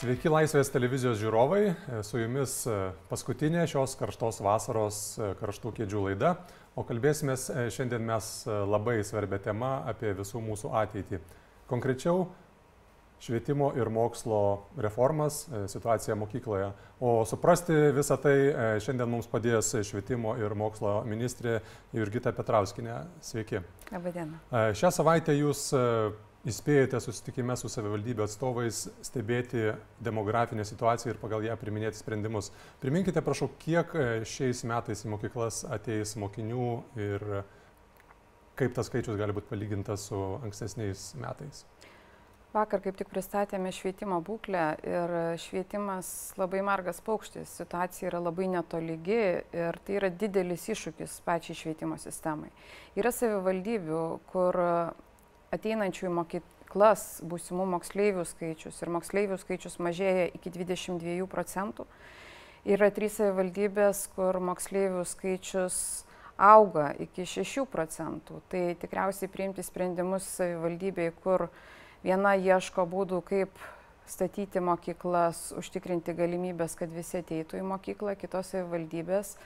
Sveiki Laisvės televizijos žiūrovai, su jumis paskutinė šios karštos vasaros karštų kėdžių laida, o kalbėsime šiandien mes labai svarbę temą apie visų mūsų ateitį. Konkrečiau, švietimo ir mokslo reformas, situaciją mokykloje. O suprasti visą tai šiandien mums padės švietimo ir mokslo ministrė Jurgita Petrauskinė. Sveiki. Labadiena. Šią savaitę jūs įspėjote susitikime su savivaldybių atstovais stebėti demografinę situaciją ir pagal ją priminėti sprendimus. Priminkite, prašau, kiek e, šiais metais į mokyklas ateis mokinių ir kaip tas skaičius gali būti palygintas su ankstesniais metais. Vakar kaip tik pristatėme švietimo būklę ir švietimas labai margas paukštis, situacija yra labai netolygi ir tai yra didelis iššūkis pačiai švietimo sistemai. Yra savivaldybių, kur ateinančių į mokyklas būsimų moksleivių skaičius ir moksleivių skaičius mažėja iki 22 procentų. Yra trys savivaldybės, kur moksleivių skaičius auga iki 6 procentų. Tai tikriausiai priimti sprendimus savivaldybei, kur viena ieško būdų, kaip statyti mokyklas, užtikrinti galimybės, kad visi ateitų į mokyklą, kitos savivaldybės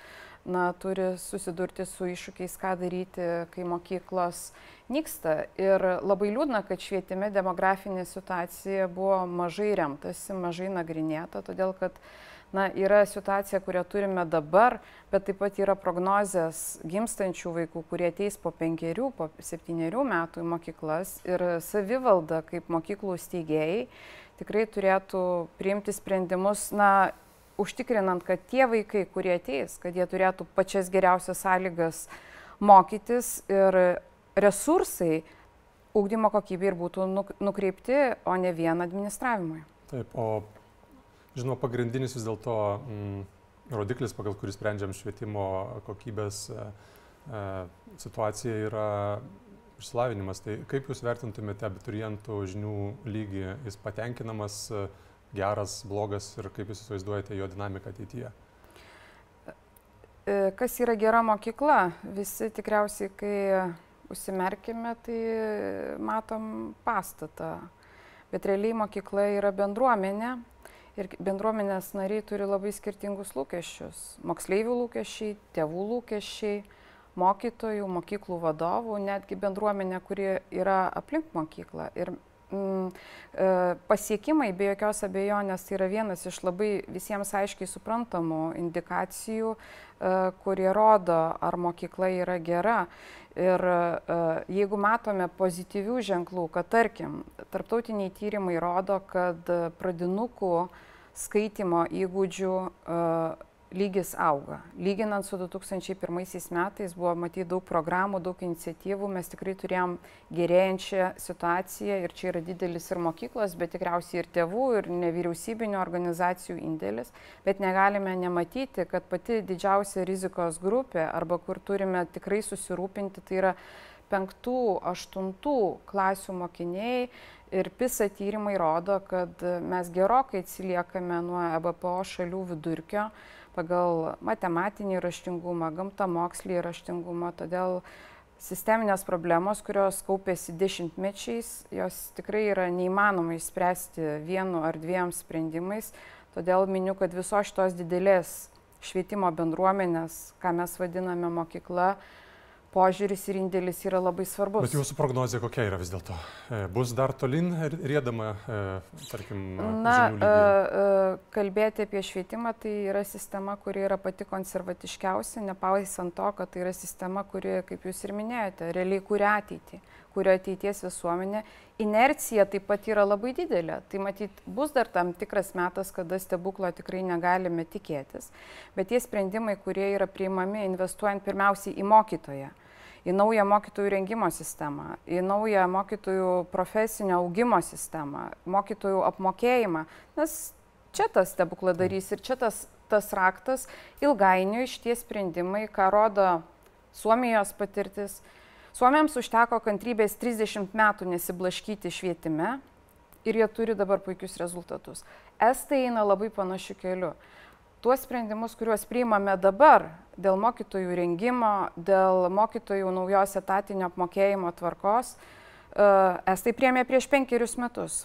na, turi susidurti su iššūkiais, ką daryti, kai mokyklos nyksta. Ir labai liūdna, kad švietime demografinė situacija buvo mažai remtasi, mažai nagrinėta, todėl kad na, yra situacija, kurią turime dabar, bet taip pat yra prognozės gimstančių vaikų, kurie ateis po penkerių, po septyniarių metų į mokyklas ir savivalda kaip mokyklų steigėjai tikrai turėtų priimti sprendimus, na, užtikrinant, kad tie vaikai, kurie ateis, kad jie turėtų pačias geriausias sąlygas mokytis ir resursai ūkdymo kokybė ir būtų nukreipti, o ne vien administravimui. Taip, o žinoma, pagrindinis vis dėlto mm, rodiklis, pagal kurį sprendžiam švietimo kokybės e, e, situacija yra išsilavinimas. Tai kaip Jūs vertintumėte abiturientų žinių lygį? Jis patenkinamas, e, geras, blogas ir kaip Jūs įsivaizduojate jo dinamiką ateityje? E, kas yra gera mokykla? Visi tikriausiai, kai užsimerkime, tai matom pastatą. Bet realiai mokykla yra bendruomenė ir bendruomenės nariai turi labai skirtingus lūkesčius. Moksleivių lūkesčiai, tėvų lūkesčiai, mokytojų, mokyklų vadovų, netgi bendruomenė, kuri yra aplink mokyklą. Ir pasiekimai be jokios abejonės tai yra vienas iš labai visiems aiškiai suprantamų indikacijų, e, kurie rodo, ar mokykla yra gera. Ir e, jeigu matome pozityvių ženklų, kad tarkim, tarptautiniai tyrimai rodo, kad pradinukų skaitimo įgūdžių lygis auga. Lyginant su 2001 metais buvo matyti daug programų, daug iniciatyvų, mes tikrai turėjom gerėjančią situaciją ir čia yra didelis ir mokyklos, bet tikriausiai ir tėvų, ir nevyriausybinio organizacijų indėlis, bet negalime nematyti, kad pati didžiausia rizikos grupė arba kur turime tikrai susirūpinti, tai yra penktų, aštuntų klasių mokiniai. Ir PISA tyrimai rodo, kad mes gerokai atsiliekame nuo EBPO šalių vidurkio pagal matematinį raštingumą, gamtamokslį raštingumą, todėl sisteminės problemos, kurios kaupėsi dešimtmečiais, jos tikrai yra neįmanoma išspręsti vienu ar dviem sprendimais. Todėl miniu, kad visos šitos didelės švietimo bendruomenės, ką mes vadiname mokykla, požiūris ir indėlis yra labai svarbus. Bet jūsų prognozija kokia yra vis dėlto? E, bus dar tolin rėdama, e, tarkim, Na, e, kalbėti apie švietimą tai yra sistema, kuri yra pati konservatiškiausia, nepaisant to, kad tai yra sistema, kuri, kaip jūs ir minėjote, realiai kuria ateitį, kuria ateities visuomenė. Inercija taip pat yra labai didelė. Tai matyt, bus dar tam tikras metas, kada stebuklo tikrai negalime tikėtis. Bet tie sprendimai, kurie yra priimami investuojant pirmiausiai į mokytoją į naują mokytojų rengimo sistemą, į naują mokytojų profesinio augimo sistemą, mokytojų apmokėjimą. Nes čia tas stebukladarys ir čia tas, tas raktas ilgainiui šitie sprendimai, ką rodo Suomijos patirtis. Suomiams užteko kantrybės 30 metų nesiblaškyti švietime ir jie turi dabar puikius rezultatus. Estai eina labai panašiu keliu tuos sprendimus, kuriuos priimame dabar dėl mokytojų rengimo, dėl mokytojų naujos etatinio apmokėjimo tvarkos, e, estai priemė prieš penkerius metus.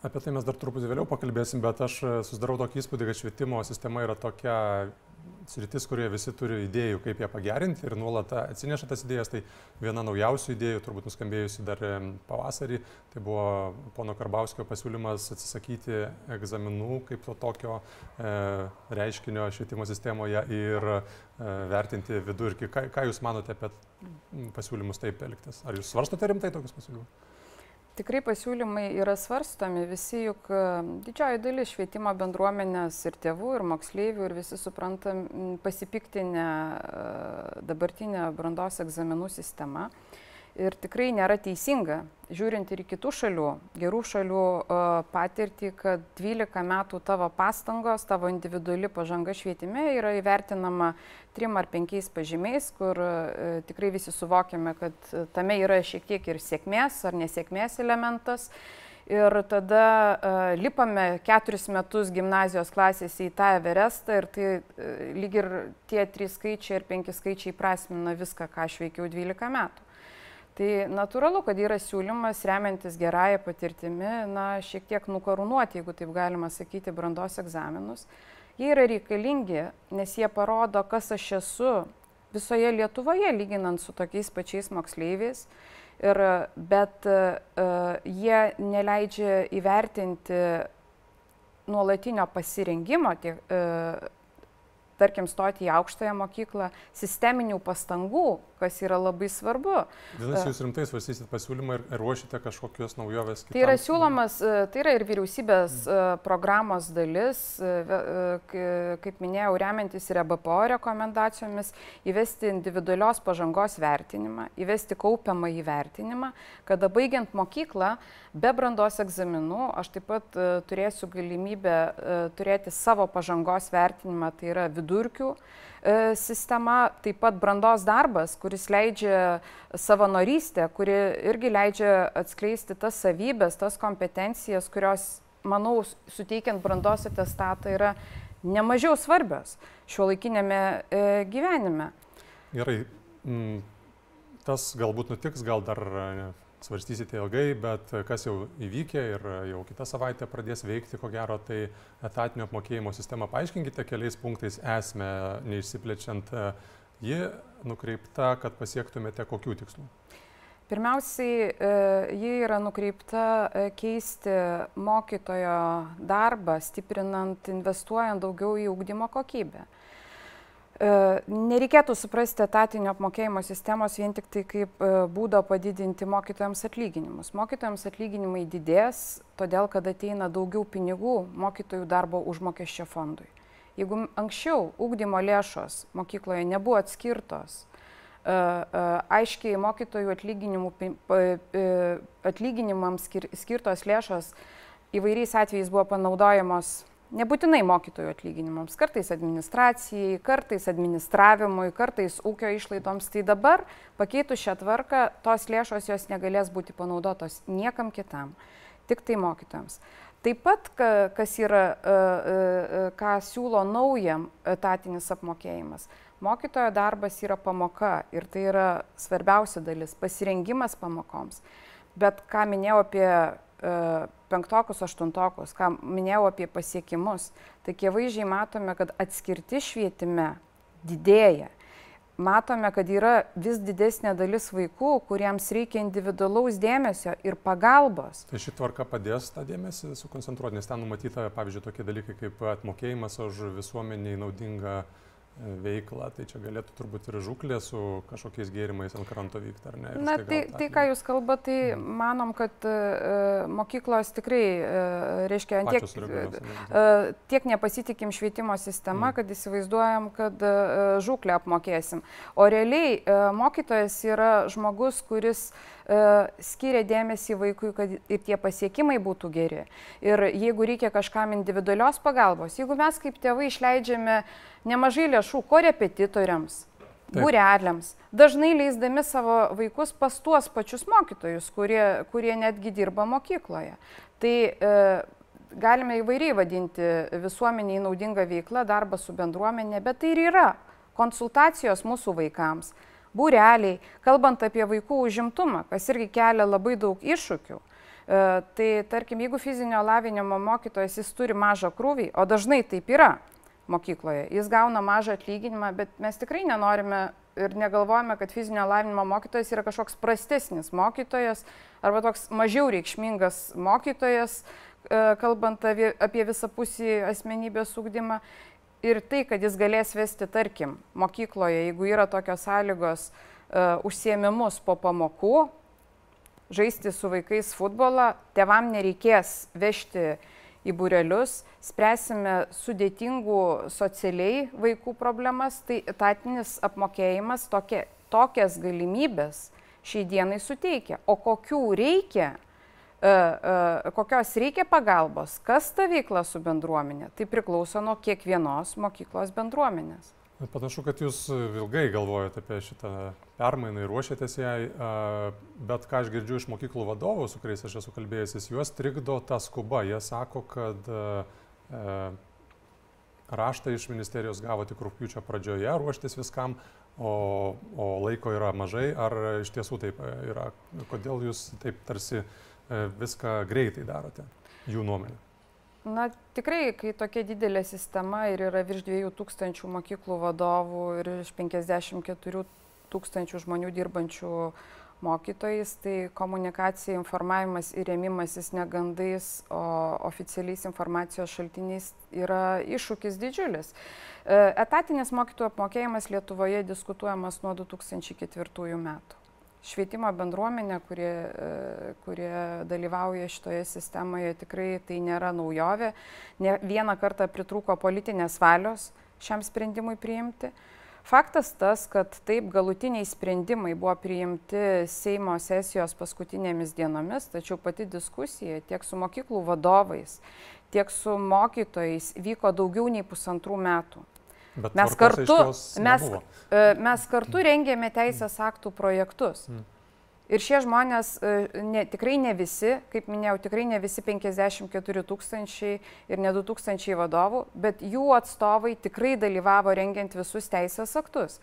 Apie tai mes dar truputį vėliau pakalbėsim, bet aš susidarau tokį įspūdį, kad švietimo sistema yra tokia sritis, kurioje visi turi idėjų, kaip ją pagerinti ir nuolat atsineša tas idėjas. Tai viena naujausių idėjų, turbūt nuskambėjusi dar pavasarį, tai buvo pono Karbauskio pasiūlymas atsisakyti egzaminų kaip to tokio e, reiškinio švietimo sistemoje ir e, vertinti vidurkį. Ką, ką Jūs manote apie pasiūlymus taip elgtis? Ar Jūs svarstote rimtai tokius pasiūlymus? Tikrai pasiūlymai yra svarstomi, visi juk e, didžioji dalis švietimo bendruomenės ir tėvų, ir moksleivių, ir visi suprantam pasipiktinę e, dabartinę brandos egzaminų sistemą ir tikrai nėra teisinga, žiūrint ir į kitų šalių, gerų šalių patirtį, kad 12 metų tavo pastangos, tavo individuali pažanga švietime yra įvertinama 3 ar 5 pažymiais, kur tikrai visi suvokiame, kad tame yra šiek tiek ir sėkmės ar nesėkmės elementas. Ir tada uh, lipame keturis metus gimnazijos klasėse į tą Everestą ir tai uh, lyg ir tie trys skaičiai ir penki skaičiai prasmina viską, ką aš veikiau 12 metų. Tai natūralu, kad yra siūlymas remiantis gerąją patirtimi, na, šiek tiek nukarūnuoti, jeigu taip galima sakyti, brandos egzaminus. Jie yra reikalingi, nes jie parodo, kas aš esu visoje Lietuvoje, lyginant su tokiais pačiais moksleiviais. Ir, bet uh, jie neleidžia įvertinti nuolatinio pasirengimo tiek, uh, tarkim, stoti į aukštąją mokyklą, sisteminių pastangų, kas yra labai svarbu. Vadinasi, jūs rimtai svarstysit pasiūlymą ir ruošite kažkokios naujovės. Tai yra siūlomas, e, tai yra ir vyriausybės mm. programos dalis, e, kaip minėjau, remiantis ir EBPO rekomendacijomis, įvesti individualios pažangos vertinimą, įvesti kaupiamą įvertinimą, kada baigiant mokyklą, be brandos egzaminų, aš taip pat turėsiu galimybę turėti savo pažangos vertinimą, tai yra vidurkių E, sistema, taip pat brandos darbas, kuris leidžia savanorystę, kuri irgi leidžia atskleisti tas savybės, tas kompetencijas, kurios, manau, suteikiant brandos atestatą yra nemažiau svarbios šio laikinėme e, gyvenime. Gerai, tas galbūt nutiks, gal dar svarstysite ilgai, bet kas jau įvykė ir jau kitą savaitę pradės veikti, ko gero, tai etatinio apmokėjimo sistema. Paaiškinkite keliais punktais esmę, neišsiplečiant. Ji nukreipta, kad pasiektumėte kokių tikslų? Pirmiausiai, e, ji yra nukreipta e, keisti mokytojo darbą, stiprinant, investuojant daugiau į ūkdymo kokybę. E, nereikėtų suprasti etatinio apmokėjimo sistemos vien tik tai kaip e, būdo padidinti mokytojams atlyginimus. Mokytojams atlyginimai didės, todėl kad ateina daugiau pinigų mokytojų darbo užmokesčio fondui. Jeigu anksčiau ūkdymo lėšos mokykloje nebuvo atskirtos, e, aiškiai mokytojų atlyginimams skirtos lėšos įvairiais atvejais buvo panaudojamos Nebūtinai mokytojų atlyginimams, kartais administracijai, kartais administravimui, kartais ūkio išlaidoms. Tai dabar pakeitus šią tvarką, tos lėšos jos negalės būti panaudotos niekam kitam, tik tai mokytojams. Taip pat, kas yra, e, e, e, ką siūlo naujam etatinis apmokėjimas. Mokytojo darbas yra pamoka ir tai yra svarbiausia dalis - pasirengimas pamokoms. Bet ką minėjau apie penktokus, aštuntokus, ką minėjau apie pasiekimus, tai akivaizdžiai matome, kad atskirti švietime didėja. Matome, kad yra vis didesnė dalis vaikų, kuriems reikia individualaus dėmesio ir pagalbos. Tai ši tvarka padės tą dėmesį sukoncentruoti, nes ten numatyta, pavyzdžiui, tokie dalykai kaip atmokėjimas už visuomeniai naudingą uh, veiklą, tai čia galėtų turbūt ir žuklė su kažkokiais gėrimais ant kranto vykti, ar ne? Na, tai, tai ką jūs kalbate, tai mm. manom, kad uh, mokyklos tikrai, uh, reiškia, tiek, uh, tiek nepasitikim švietimo sistema, mm. kad įsivaizduojam, kad uh, žuklę apmokėsim. O realiai uh, mokytojas yra žmogus, kuris uh, skiria dėmesį vaikui, kad ir tie pasiekimai būtų geri. Ir jeigu reikia kažkam individualios pagalbos, jeigu mes kaip tėvai išleidžiame nemažai lėšų korepetitoriams, būreliams, dažnai leisdami savo vaikus pas tuos pačius mokytojus, kurie, kurie netgi dirba mokykloje. Tai e, galime įvairiai vadinti visuomeniai naudingą veiklą, darbą su bendruomenė, bet tai ir yra konsultacijos mūsų vaikams, būreliai, kalbant apie vaikų užimtumą, kas irgi kelia labai daug iššūkių. Tai tarkim, jeigu fizinio lavinimo mokytojas jis turi mažą krūvį, o dažnai taip yra mokykloje, jis gauna mažą atlyginimą, bet mes tikrai nenorime ir negalvojame, kad fizinio lavinimo mokytojas yra kažkoks prastesnis mokytojas arba toks mažiau reikšmingas mokytojas, e, kalbant apie visapusį asmenybės ūkdymą. Ir tai, kad jis galės vesti, tarkim, mokykloje, jeigu yra tokios sąlygos, uh, užsiemimus po pamokų, žaisti su vaikais futbolą, tevam nereikės vežti į būrelius, spręsime sudėtingų socialiai vaikų problemas, tai etatinis apmokėjimas tokie, tokias galimybės šiai dienai suteikia. O kokių reikia, e, e, kokios reikia pagalbos, kas ta veikla su bendruomenė, tai priklauso nuo kiekvienos mokyklos bendruomenės. Panašu, kad jūs ilgai galvojate apie šitą permainą ir ruošiatės jai, bet ką aš girdžiu iš mokyklų vadovų, su kuriais aš esu kalbėjęsis, juos trikdo ta skuba. Jie sako, kad raštą iš ministerijos gavo tik rūpiučio pradžioje ruoštis viskam, o, o laiko yra mažai. Ar iš tiesų taip yra? Kodėl jūs taip tarsi viską greitai darote, jų nuomonė? Na tikrai, kai tokia didelė sistema ir yra virš 2000 mokyklų vadovų ir iš 54 tūkstančių žmonių dirbančių mokytojais, tai komunikacija, informavimas ir rėmimasis negandais, o oficialiais informacijos šaltiniais yra iššūkis didžiulis. E, etatinis mokytojų apmokėjimas Lietuvoje diskutuojamas nuo 2004 metų švietimo bendruomenė, kurie, kurie dalyvauja šitoje sistemoje, tikrai tai nėra naujovė. Ne, vieną kartą pritrūko politinės valios šiam sprendimui priimti. Faktas tas, kad taip galutiniai sprendimai buvo priimti Seimo sesijos paskutinėmis dienomis, tačiau pati diskusija tiek su mokyklų vadovais, tiek su mokytojais vyko daugiau nei pusantrų metų. Bet mes kartu, mes, e, mes kartu rengėme teisės aktų projektus. Hmm. Ir šie žmonės, e, ne, tikrai ne visi, kaip minėjau, tikrai ne visi 54 tūkstančiai ir ne 2 tūkstančiai vadovų, bet jų atstovai tikrai dalyvavo rengiant visus teisės aktus.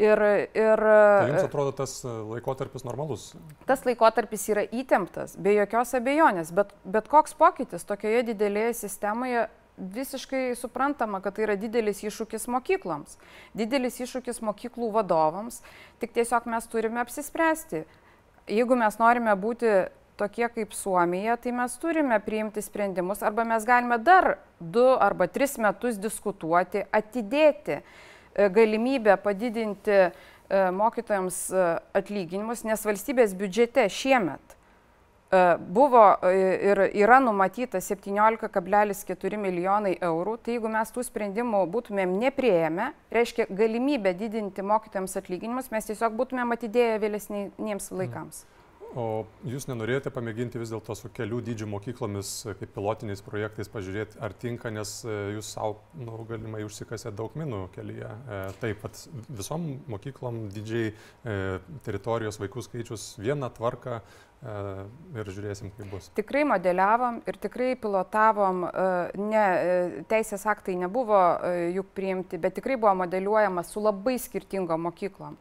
Ir, ir, tai jums atrodo tas laikotarpis normalus? Tas laikotarpis yra įtemptas, be jokios abejonės, bet, bet koks pokytis tokioje didelėje sistemoje visiškai suprantama, kad tai yra didelis iššūkis mokykloms, didelis iššūkis mokyklų vadovams, tik tiesiog mes turime apsispręsti. Jeigu mes norime būti tokie kaip Suomija, tai mes turime priimti sprendimus arba mes galime dar du arba tris metus diskutuoti, atidėti e, galimybę padidinti e, mokytojams e, atlyginimus, nes valstybės biudžete šiemet buvo e, ir yra numatyta 17,4 milijonai eurų, tai jeigu mes tų sprendimų būtumėm neprieėmę, reiškia galimybę didinti mokytėms atlyginimus, mes tiesiog būtumėm atidėję vėlesniems laikams. Mm. O jūs nenorėjote pamėginti vis dėlto su kelių dydžių mokyklomis, kaip pilotiniais projektais, pažiūrėti, ar tinka, nes e, jūs savo, nu, galimai užsikasėte daug minų kelyje. E, taip pat visom mokyklom didžiai e, teritorijos vaikų skaičius vieną tvarką e, ir žiūrėsim, kaip bus. Tikrai modeliavom ir tikrai pilotavom, e, ne, e, teisės aktai nebuvo e, juk priimti, bet tikrai buvo modeliuojama su labai skirtingom mokyklom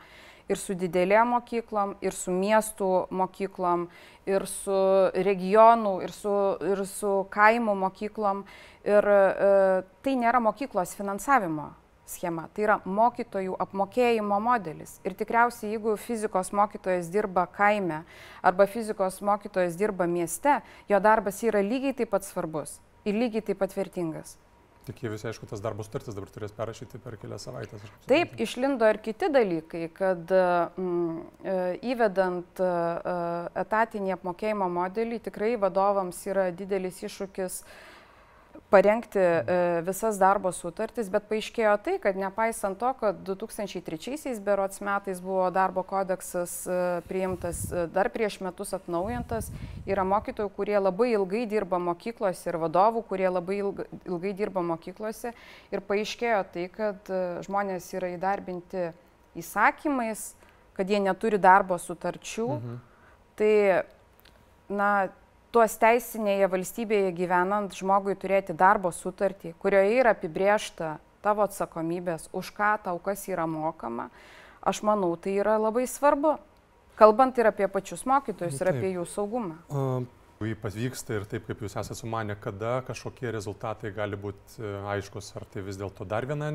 ir su didelėm mokyklom, ir su miestų mokyklom, ir su regionų, ir su, ir su kaimų mokyklom. Ir e, tai nėra mokyklos finansavimo schema, tai yra mokytojų apmokėjimo modelis. Ir tikriausiai, jeigu fizikos mokytojas dirba kaime arba fizikos mokytojas dirba mieste, jo darbas yra lygiai taip pat svarbus ir lygiai taip pat vertingas. Tik jie visi, aišku, tas darbo sutartis dabar turės perrašyti per kelias savaitės. Taip, išlindo ir kiti dalykai, kad mm, e, įvedant e, etatinį apmokėjimo modelį tikrai vadovams yra didelis iššūkis uh, parengti e, visas darbo sutartis, bet paaiškėjo tai, kad nepaisant to, kad 2003 berots metais buvo darbo kodeksas e, priimtas, e, dar prieš metus atnaujintas, yra mokytojų, kurie labai ilgai dirba mokyklose ir vadovų, kurie labai ilgai dirba mokyklose ir paaiškėjo tai, kad žmonės yra įdarbinti įsakymais, kad jie neturi darbo sutarčių. Mhm. Tai, na, tuos teisinėje valstybėje gyvenant žmogui turėti darbo sutartį, kurioje yra apibriešta tavo atsakomybės, už ką tau kas yra mokama, aš manau, tai yra labai svarbu. Kalbant ir apie pačius mokytojus, ir apie jų saugumą. jį pavyksta ir taip, kaip jūs esate sumanę, kada kažkokie rezultatai gali būti e, aiškus, ar tai vis dėlto dar viena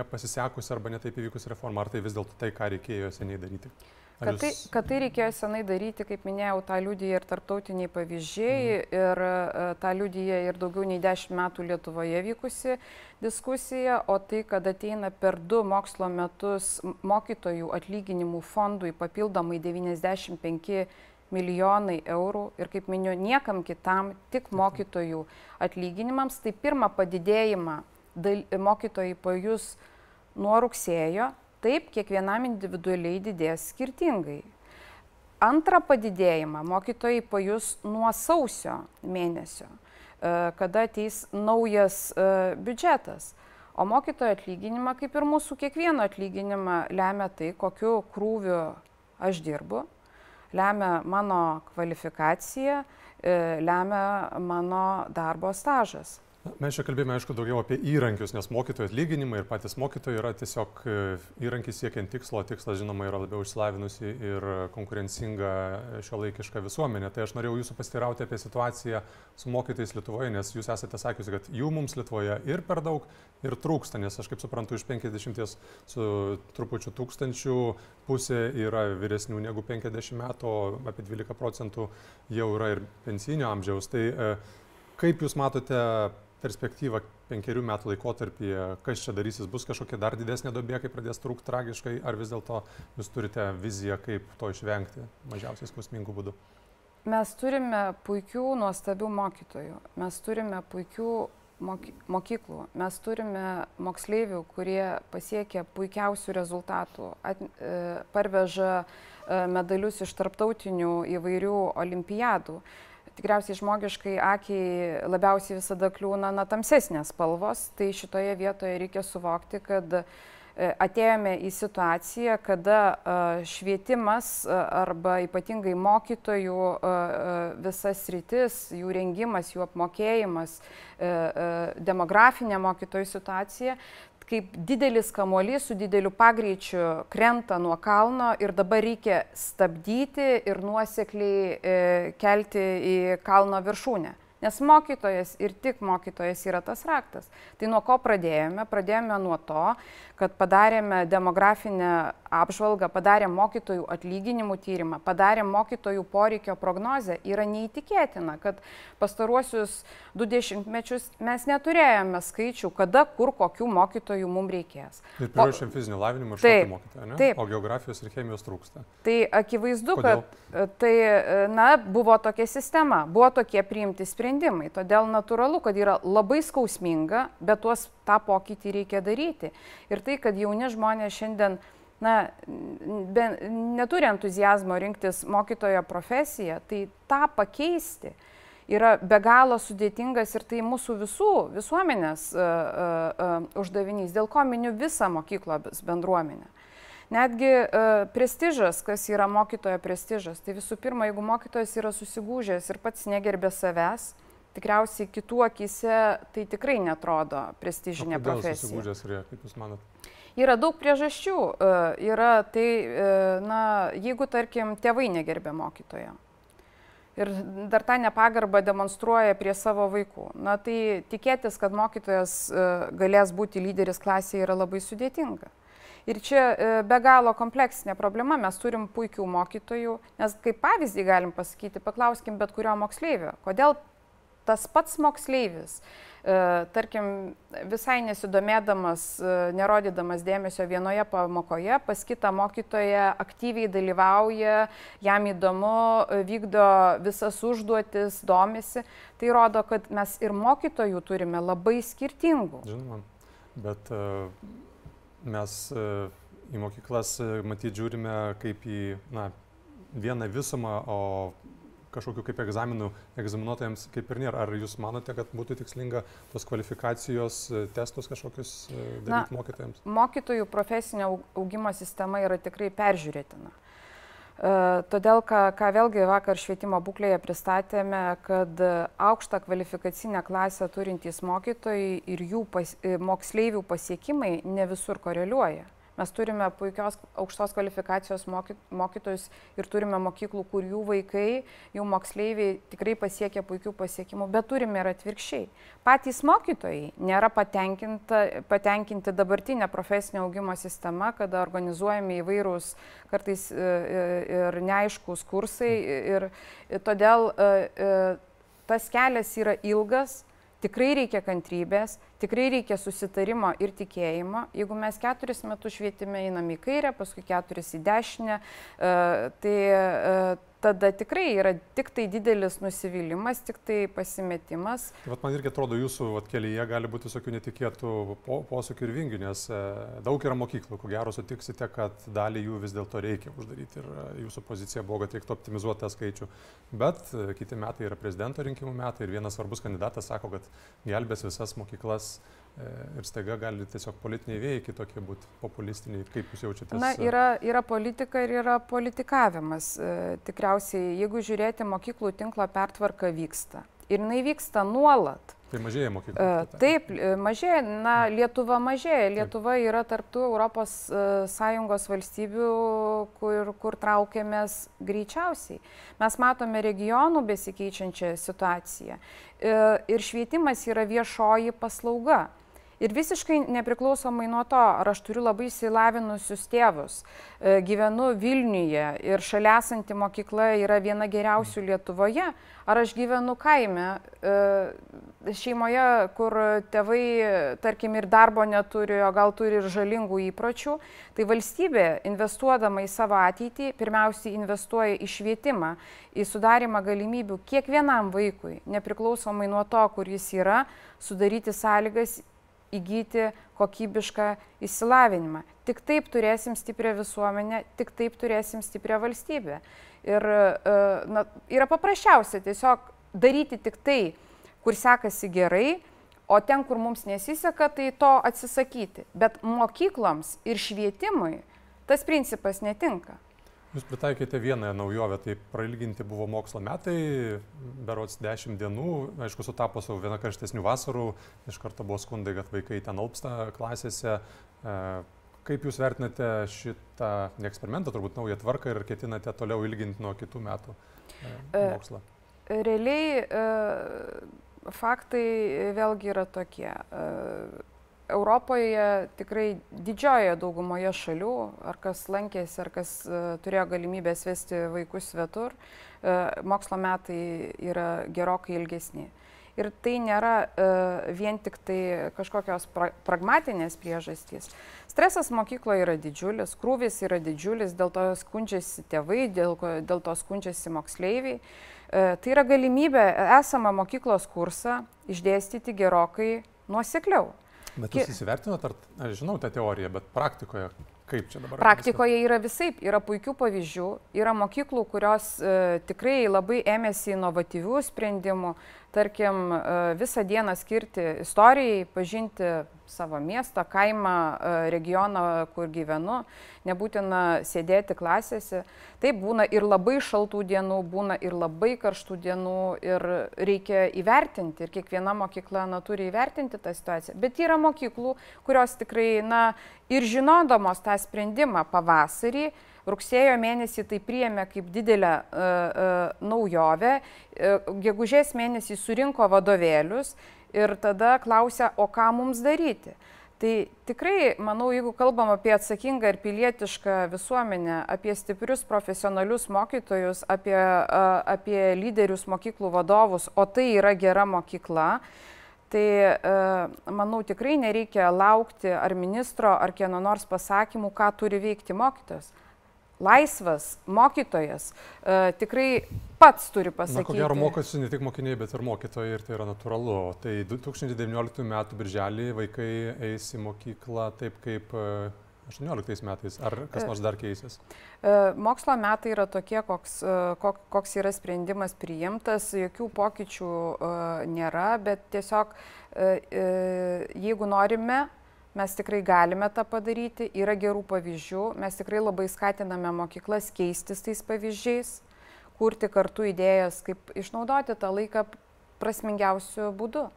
nepasisekusi arba netaip įvykusi reforma, ar tai vis dėlto tai, ką reikėjo seniai daryti. Kad tai, kad tai reikėjo senai daryti, kaip minėjau, tą liudyja ir tarptautiniai pavyzdžiai, mhm. ir uh, tą liudyja ir daugiau nei dešimt metų Lietuvoje vykusi diskusija, o tai, kad ateina per du mokslo metus mokytojų atlyginimų fondui papildomai 95 milijonai eurų ir, kaip minėjau, niekam kitam, tik mokytojų atlyginimams, tai pirmą padidėjimą mokytojai pajus nuo rugsėjo, Taip, kiekvienam individualiai didės skirtingai. Antrą padidėjimą mokytojai pajus nuo sausio mėnesio, e, kada ateis naujas e, biudžetas. O mokytojo atlyginimą, kaip ir mūsų kiekvieno atlyginimą, lemia tai, kokiu krūviu aš dirbu, lemia mano kvalifikacija, e, lemia mano darbo stažas. Mes čia kalbėjome, aišku, daugiau apie įrankius, nes mokytojų atlyginimai ir patys mokytojai yra tiesiog e, įrankis siekiant tikslo, tikslas, žinoma, yra labiau išsilavinusi ir konkurencinga šio laikiška visuomenė. Tai aš norėjau jūsų pastirauti apie situaciją su mokytojais Lietuvoje, nes jūs esate sakiusi, kad jų mums Lietuvoje ir per daug, ir trūksta, nes aš kaip suprantu, iš 50 su trupučiu tūkstančių pusė yra vyresnių negu 50 metų, apie 12 procentų jau yra ir pensinio amžiaus. Tai e, kaip jūs matote perspektyvą penkerių metų laikotarpyje, kas čia darysis, bus kažkokia dar didesnė dobė, kai pradės trūkti tragiškai, ar vis dėlto jūs turite viziją, kaip to išvengti mažiausiai skausmingų būdų? Mes turime puikių, nuostabių mokytojų, mes turime puikių mokyklų, mes turime moksleivių, kurie pasiekia puikiausių rezultatų, at, e, parveža e, medalius iš tarptautinių įvairių olimpiadų tikriausiai žmogiškai akiai labiausiai visada kliūna na, tamsesnės spalvos, tai šitoje vietoje reikia suvokti, kad e, atėjome į situaciją, kada e, švietimas e, arba ypatingai mokytojų visas rytis, jų rengimas, jų apmokėjimas, demografinė mokytojų situacija kaip didelis kamuolys su dideliu pagreičiu krenta nuo kalno ir dabar reikia stabdyti ir nuosekliai e, kelti į kalno viršūnę. Nes mokytojas ir tik mokytojas yra tas raktas. Tai nuo ko pradėjome? Pradėjome nuo to, kad padarėme demografinę apžvalgą, padarėm mokytojų atlyginimų tyrimą, padarėm mokytojų poreikio prognozę. Yra neįtikėtina, kad pastaruosius du dešimtmečius mes neturėjome skaičių, kada, kur, kokių mokytojų mums reikės. Ir priruošėm fizinį lavinimą ir šokio mokytoją, ne? Taip. O geografijos ir chemijos trūksta. Tai akivaizdu, Kodėl? kad e, tai, e, na, buvo tokia sistema, buvo tokie priimti sprendimai. Todėl natūralu, kad yra labai skausminga, bet tuos tą pokytį reikia daryti. Ir tai, kad jauni žmonės šiandien na, be, neturi entuzijazmo rinktis mokytojo profesiją, tai tą pakeisti yra be galo sudėtingas ir tai mūsų visų visuomenės uh, uh, uh, uždavinys, dėl ko miniu visą mokyklos bendruomenę. Netgi uh, prestižas, kas yra mokytojo prestižas, tai visų pirma, jeigu mokytojas yra susigūžęs ir pats negerbė savęs, tikriausiai kitų akise tai tikrai netrodo prestižinė o profesija. Susigūžęs yra, kaip Jūs manot? Yra daug priežasčių. E, yra tai, e, na, jeigu, tarkim, tėvai negerbė mokytojo. Ir dar tą nepagarbą demonstruoja prie savo vaikų. Na tai tikėtis, kad mokytojas e, galės būti lyderis klasėje yra labai sudėtinga. Ir čia be galo kompleksinė problema, mes turim puikių mokytojų, nes kaip pavyzdį galim pasakyti, paklauskim bet kurio moksleivio, kodėl tas pats moksleivis, e, tarkim, visai nesidomėdamas, e, nerodydamas dėmesio vienoje pamokoje, pas kitą mokytoją aktyviai dalyvauja, jam įdomu, e, vykdo visas užduotis, domisi, tai rodo, kad mes ir mokytojų turime labai skirtingų. Žinoma, bet mes į mokyklas matyt žiūrime kaip į na, vieną visumą, o kažkokių kaip egzaminų egzaminuotojams kaip ir nėra. Ar jūs manote, kad būtų tikslinga tos kvalifikacijos e, testus kažkokius e, daryti Na, mokytojams? Mokytojų profesinio augimo sistema yra tikrai peržiūrėtina. E, todėl, ką, ką vėlgi vakar švietimo būklėje pristatėme, kad aukštą kvalifikacinę klasę turintys mokytojai ir jų pas, moksleivių pasiekimai ne visur koreliuoja. Mes turime puikios aukštos kvalifikacijos mokytojus ir turime mokyklų, kur jų vaikai, jų moksleiviai tikrai pasiekia puikių pasiekimų, bet turime ir atvirkščiai. Patys mokytojai nėra patenkinti dabartinę profesinio augimo sistemą, kada organizuojami įvairūs kartais e, e, ir neaiškus kursai ir todėl e, tas kelias yra ilgas, tikrai reikia kantrybės, tikrai reikia susitarimo ir tikėjimo. Jeigu mes keturis metus švietime einam į kairę, paskui keturis į dešinę, e, tai e, tada tikrai yra tik tai didelis nusivylimas, tik tai pasimetimas. Tai vat man irgi atrodo, jūsų vat, kelyje gali būti visokių netikėtų po, posūkių ir vingių, nes e, daug yra mokyklų, ko gero sutiksite, kad dalį jų vis dėlto reikia uždaryti ir jūsų pozicija buvo, kad reiktų optimizuoti tą skaičių. Bet kiti metai yra prezidento rinkimų metai ir vienas svarbus kandidatas sako, kad gelbės visas mokyklas E, ir staiga gali tiesiog politiniai vėjai kitokie būti, populistiniai. Kaip jūs jaučiatės? Na, yra, yra politika ir yra politikavimas. E, tikriausiai, jeigu žiūrėti, mokyklų tinklo pertvarka vyksta. Ir jinai vyksta nuolat. Tai mažėja mokyklų. E, taip, mažėja, na, Lietuva mažėja. Lietuva taip. yra tarptų ES valstybių, kur, kur traukiamės greičiausiai. Mes matome regionų besikeičiančią situaciją. Ir švietimas yra viešoji paslauga. Ir visiškai nepriklausomai nuo to, ar aš turiu labai įsilavinusius tėvus, e, gyvenu Vilniuje ir šalia esanti mokykla yra viena geriausių Lietuvoje, ar aš gyvenu kaime, e, šeimoje, kur tėvai, tarkim, ir darbo neturi, o gal turi ir žalingų įpročių, tai valstybė, investuodama į savo ateitį, pirmiausiai investuoja į švietimą, į sudarimą galimybių kiekvienam vaikui, nepriklausomai nuo to, kur jis yra, sudaryti sąlygas įgyti kokybišką įsilavinimą. Tik taip turėsim stiprią visuomenę, tik taip turėsim stiprią valstybę. Ir e, na, yra paprasčiausia tiesiog daryti tik tai, kur sekasi gerai, o ten, kur mums nesiseka, tai to atsisakyti. Bet mokykloms ir švietimui tas principas netinka. Jūs pritaikėte vieną naujovę, tai prailginti buvo mokslo metai, berots 10 dienų, aišku, sutapo su viena karštesnių vasarų, iš karto buvo skundai, kad vaikai ten alpsta klasėse. E, kaip Jūs vertinate šitą eksperimentą, turbūt naują tvarką ir ketinate toliau ilginti nuo kitų metų e, e, mokslą? Realiai faktai vėlgi yra tokie Europoje tikrai didžiojoje daugumoje šalių, ar kas lankėsi, ar kas uh, turėjo galimybę vesti vaikus svetur, uh, mokslo metai yra gerokai ilgesni. Ir tai nėra uh, vien tik tai kažkokios pra pragmatinės priežastys. Stresas mokykloje yra didžiulis, krūvis yra didžiulis, dėl to skundžiasi tėvai, dėl, dėl to skundžiasi moksleiviai. Tai yra galimybė esamą mokyklos kursą išdėstyti gerokai nuosekliau. Bet jūs įsivertinot, ar, aš žinau tą teoriją, bet praktikoje kaip čia dabar? Praktikoje yra visai, yra puikių pavyzdžių, yra mokyklų, kurios e, tikrai labai ėmėsi inovatyvių sprendimų, tarkim, e, visą dieną skirti istorijai, pažinti savo miestą, kaimą, e, regioną, kur gyvenu, nebūtina sėdėti klasėse. Taip būna ir labai šaltų dienų, būna ir labai karštų dienų ir reikia įvertinti ir kiekviena mokykla na, turi įvertinti tą situaciją. Bet yra mokyklų, kurios tikrai, na, ir žinodamos tą sprendimą pavasarį, Rugsėjo mėnesį tai priėmė kaip didelę uh, uh, naujovę, uh, gegužės mėnesį surinko vadovėlius ir tada klausia, o ką mums daryti. Tai tikrai, manau, jeigu kalbam apie atsakingą ir pilietišką visuomenę, apie stiprius profesionalius mokytojus, apie, apie lyderius mokyklų vadovus, o tai yra gera mokykla, tai manau tikrai nereikia laukti ar ministro, ar kieno nors pasakymų, ką turi veikti mokytojas laisvas mokytojas e, tikrai pats turi pasakyti. Na, ko gero mokosi ne tik mokiniai, bet ir mokytojai ir tai yra natūralu. Tai 2019 m. birželį vaikai eis į mokyklą taip kaip 18 e, metais. Ar kas nors dar keisis? E, mokslo metai yra tokie, koks, koks yra sprendimas priimtas, jokių pokyčių nėra, bet tiesiog jeigu norime Mes tikrai galime tą padaryti, yra gerų pavyzdžių, mes tikrai labai skatiname mokyklas keistis tais pavyzdžiais, kurti kartu idėjas, kaip išnaudoti tą laiką prasmingiausių būdų.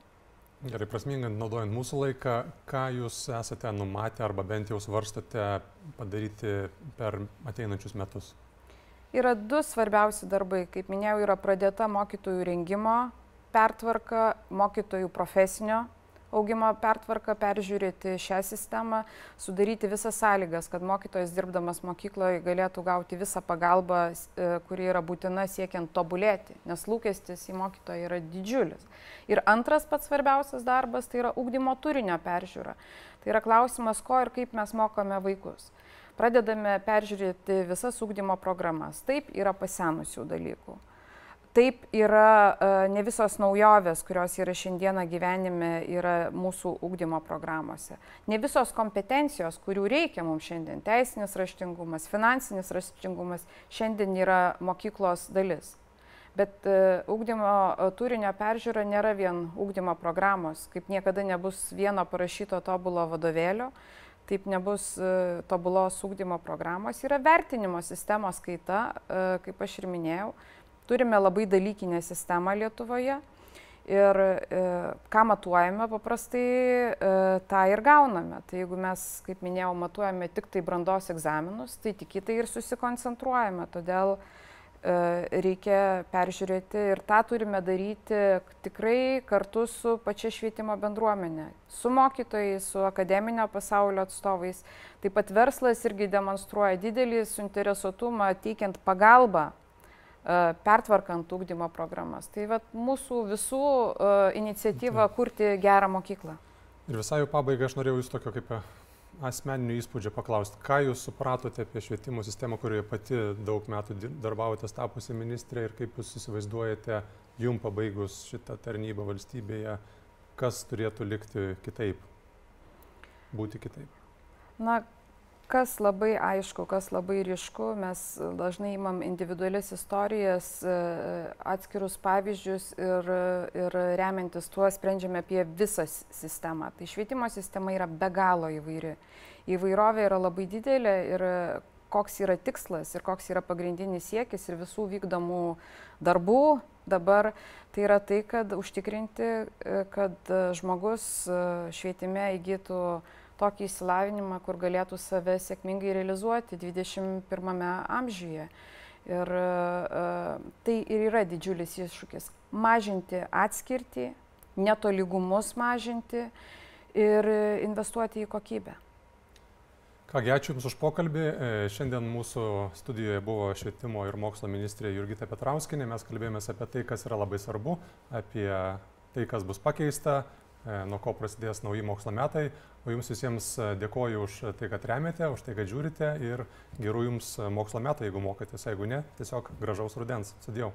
Gerai, prasmingai naudojant mūsų laiką, ką jūs esate numatę arba bent jau svarstote padaryti per ateinančius metus? Yra du svarbiausi darbai. Kaip minėjau, yra pradėta mokytojų rengimo pertvarka, mokytojų profesinio augimo pertvarką, peržiūrėti šią sistemą, sudaryti visas sąlygas, kad mokytojas dirbdamas mokykloje galėtų gauti visą pagalbą, e, kuri yra būtina siekiant tobulėti, nes lūkestis į mokytoją yra didžiulis. Ir antras pats svarbiausias darbas tai yra ugdymo turinio peržiūra. Tai yra klausimas, ko ir kaip mes mokome vaikus. Pradedame peržiūrėti visas ugdymo programas. Taip yra pasenusių dalykų. Taip yra e, ne visos naujovės, kurios yra šiandieną gyvenime, yra mūsų ūkdymo programuose. Ne visos kompetencijos, kurių reikia mums šiandien - teisinis raštingumas, finansinis raštingumas - šiandien yra mokyklos dalis. Bet ūkdymo e, turinio peržiūra nėra vien ūkdymo programos, kaip niekada nebus vieno parašyto tobulo vadovėlio, taip nebus e, tobulos ūkdymo programos, yra vertinimo sistemos kaita, kaip aš ir minėjau Turime labai dalykinę sistemą Lietuvoje ir e, ką matuojame paprastai, e, tą ir gauname. Tai jeigu mes, kaip minėjau, matuojame tik tai brandos egzaminus, tai tik į tai ir susikoncentruojame. Todėl e, reikia peržiūrėti ir tą turime daryti tikrai kartu su pačia švietimo bendruomenė, su mokytojais, su akademinio pasaulio atstovais. Taip pat verslas irgi demonstruoja didelį suinteresuotumą teikiant pagalbą pertvarkant ūkdymo programas. Tai vat, mūsų visų uh, iniciatyva kurti gerą mokyklą. Ir visai jau pabaigai aš norėjau jūs tokio kaip asmeninių įspūdžio paklausti. Ką jūs supratote apie švietimo sistemą, kurioje pati daug metų darbavotės tapusi ministrė ir kaip jūs įsivaizduojate, jum pabaigus šitą tarnybą valstybėje, kas turėtų likti kitaip, būti kitaip? Na, kas labai aišku, kas labai ryšku, mes dažnai imam individualias istorijas, e, atskirus pavyzdžius ir, ir remiantis tuo sprendžiame apie visą sistemą. Tai švietimo sistema yra be galo įvairi. Įvairovė yra labai didelė ir koks yra tikslas ir koks yra pagrindinis siekis ir visų vykdomų darbų dabar, tai yra tai, kad užtikrinti, e, kad žmogus e, švietime įgytų tokį įsilavinimą, kur galėtų save sėkmingai realizuoti 21 amžiuje. Ir uh, tai ir yra didžiulis iššūkis - mažinti atskirtį, netolygumus mažinti ir investuoti į kokybę. Kągi, ačiū Jums už pokalbį. E, šiandien mūsų studijoje buvo švietimo ir mokslo ministrė Jurgita Petrauskinė. Mes kalbėjomės apie tai, kas yra labai svarbu, apie tai, kas bus pakeista, E, nuo ko prasidės nauji mokslo metai. O jums visiems e, dėkoju už tai, kad remiate, už tai, kad žiūrite ir gerų jums mokslo metų, jeigu mokotės, jeigu ne, tiesiog gražaus rudens. Sudėjau.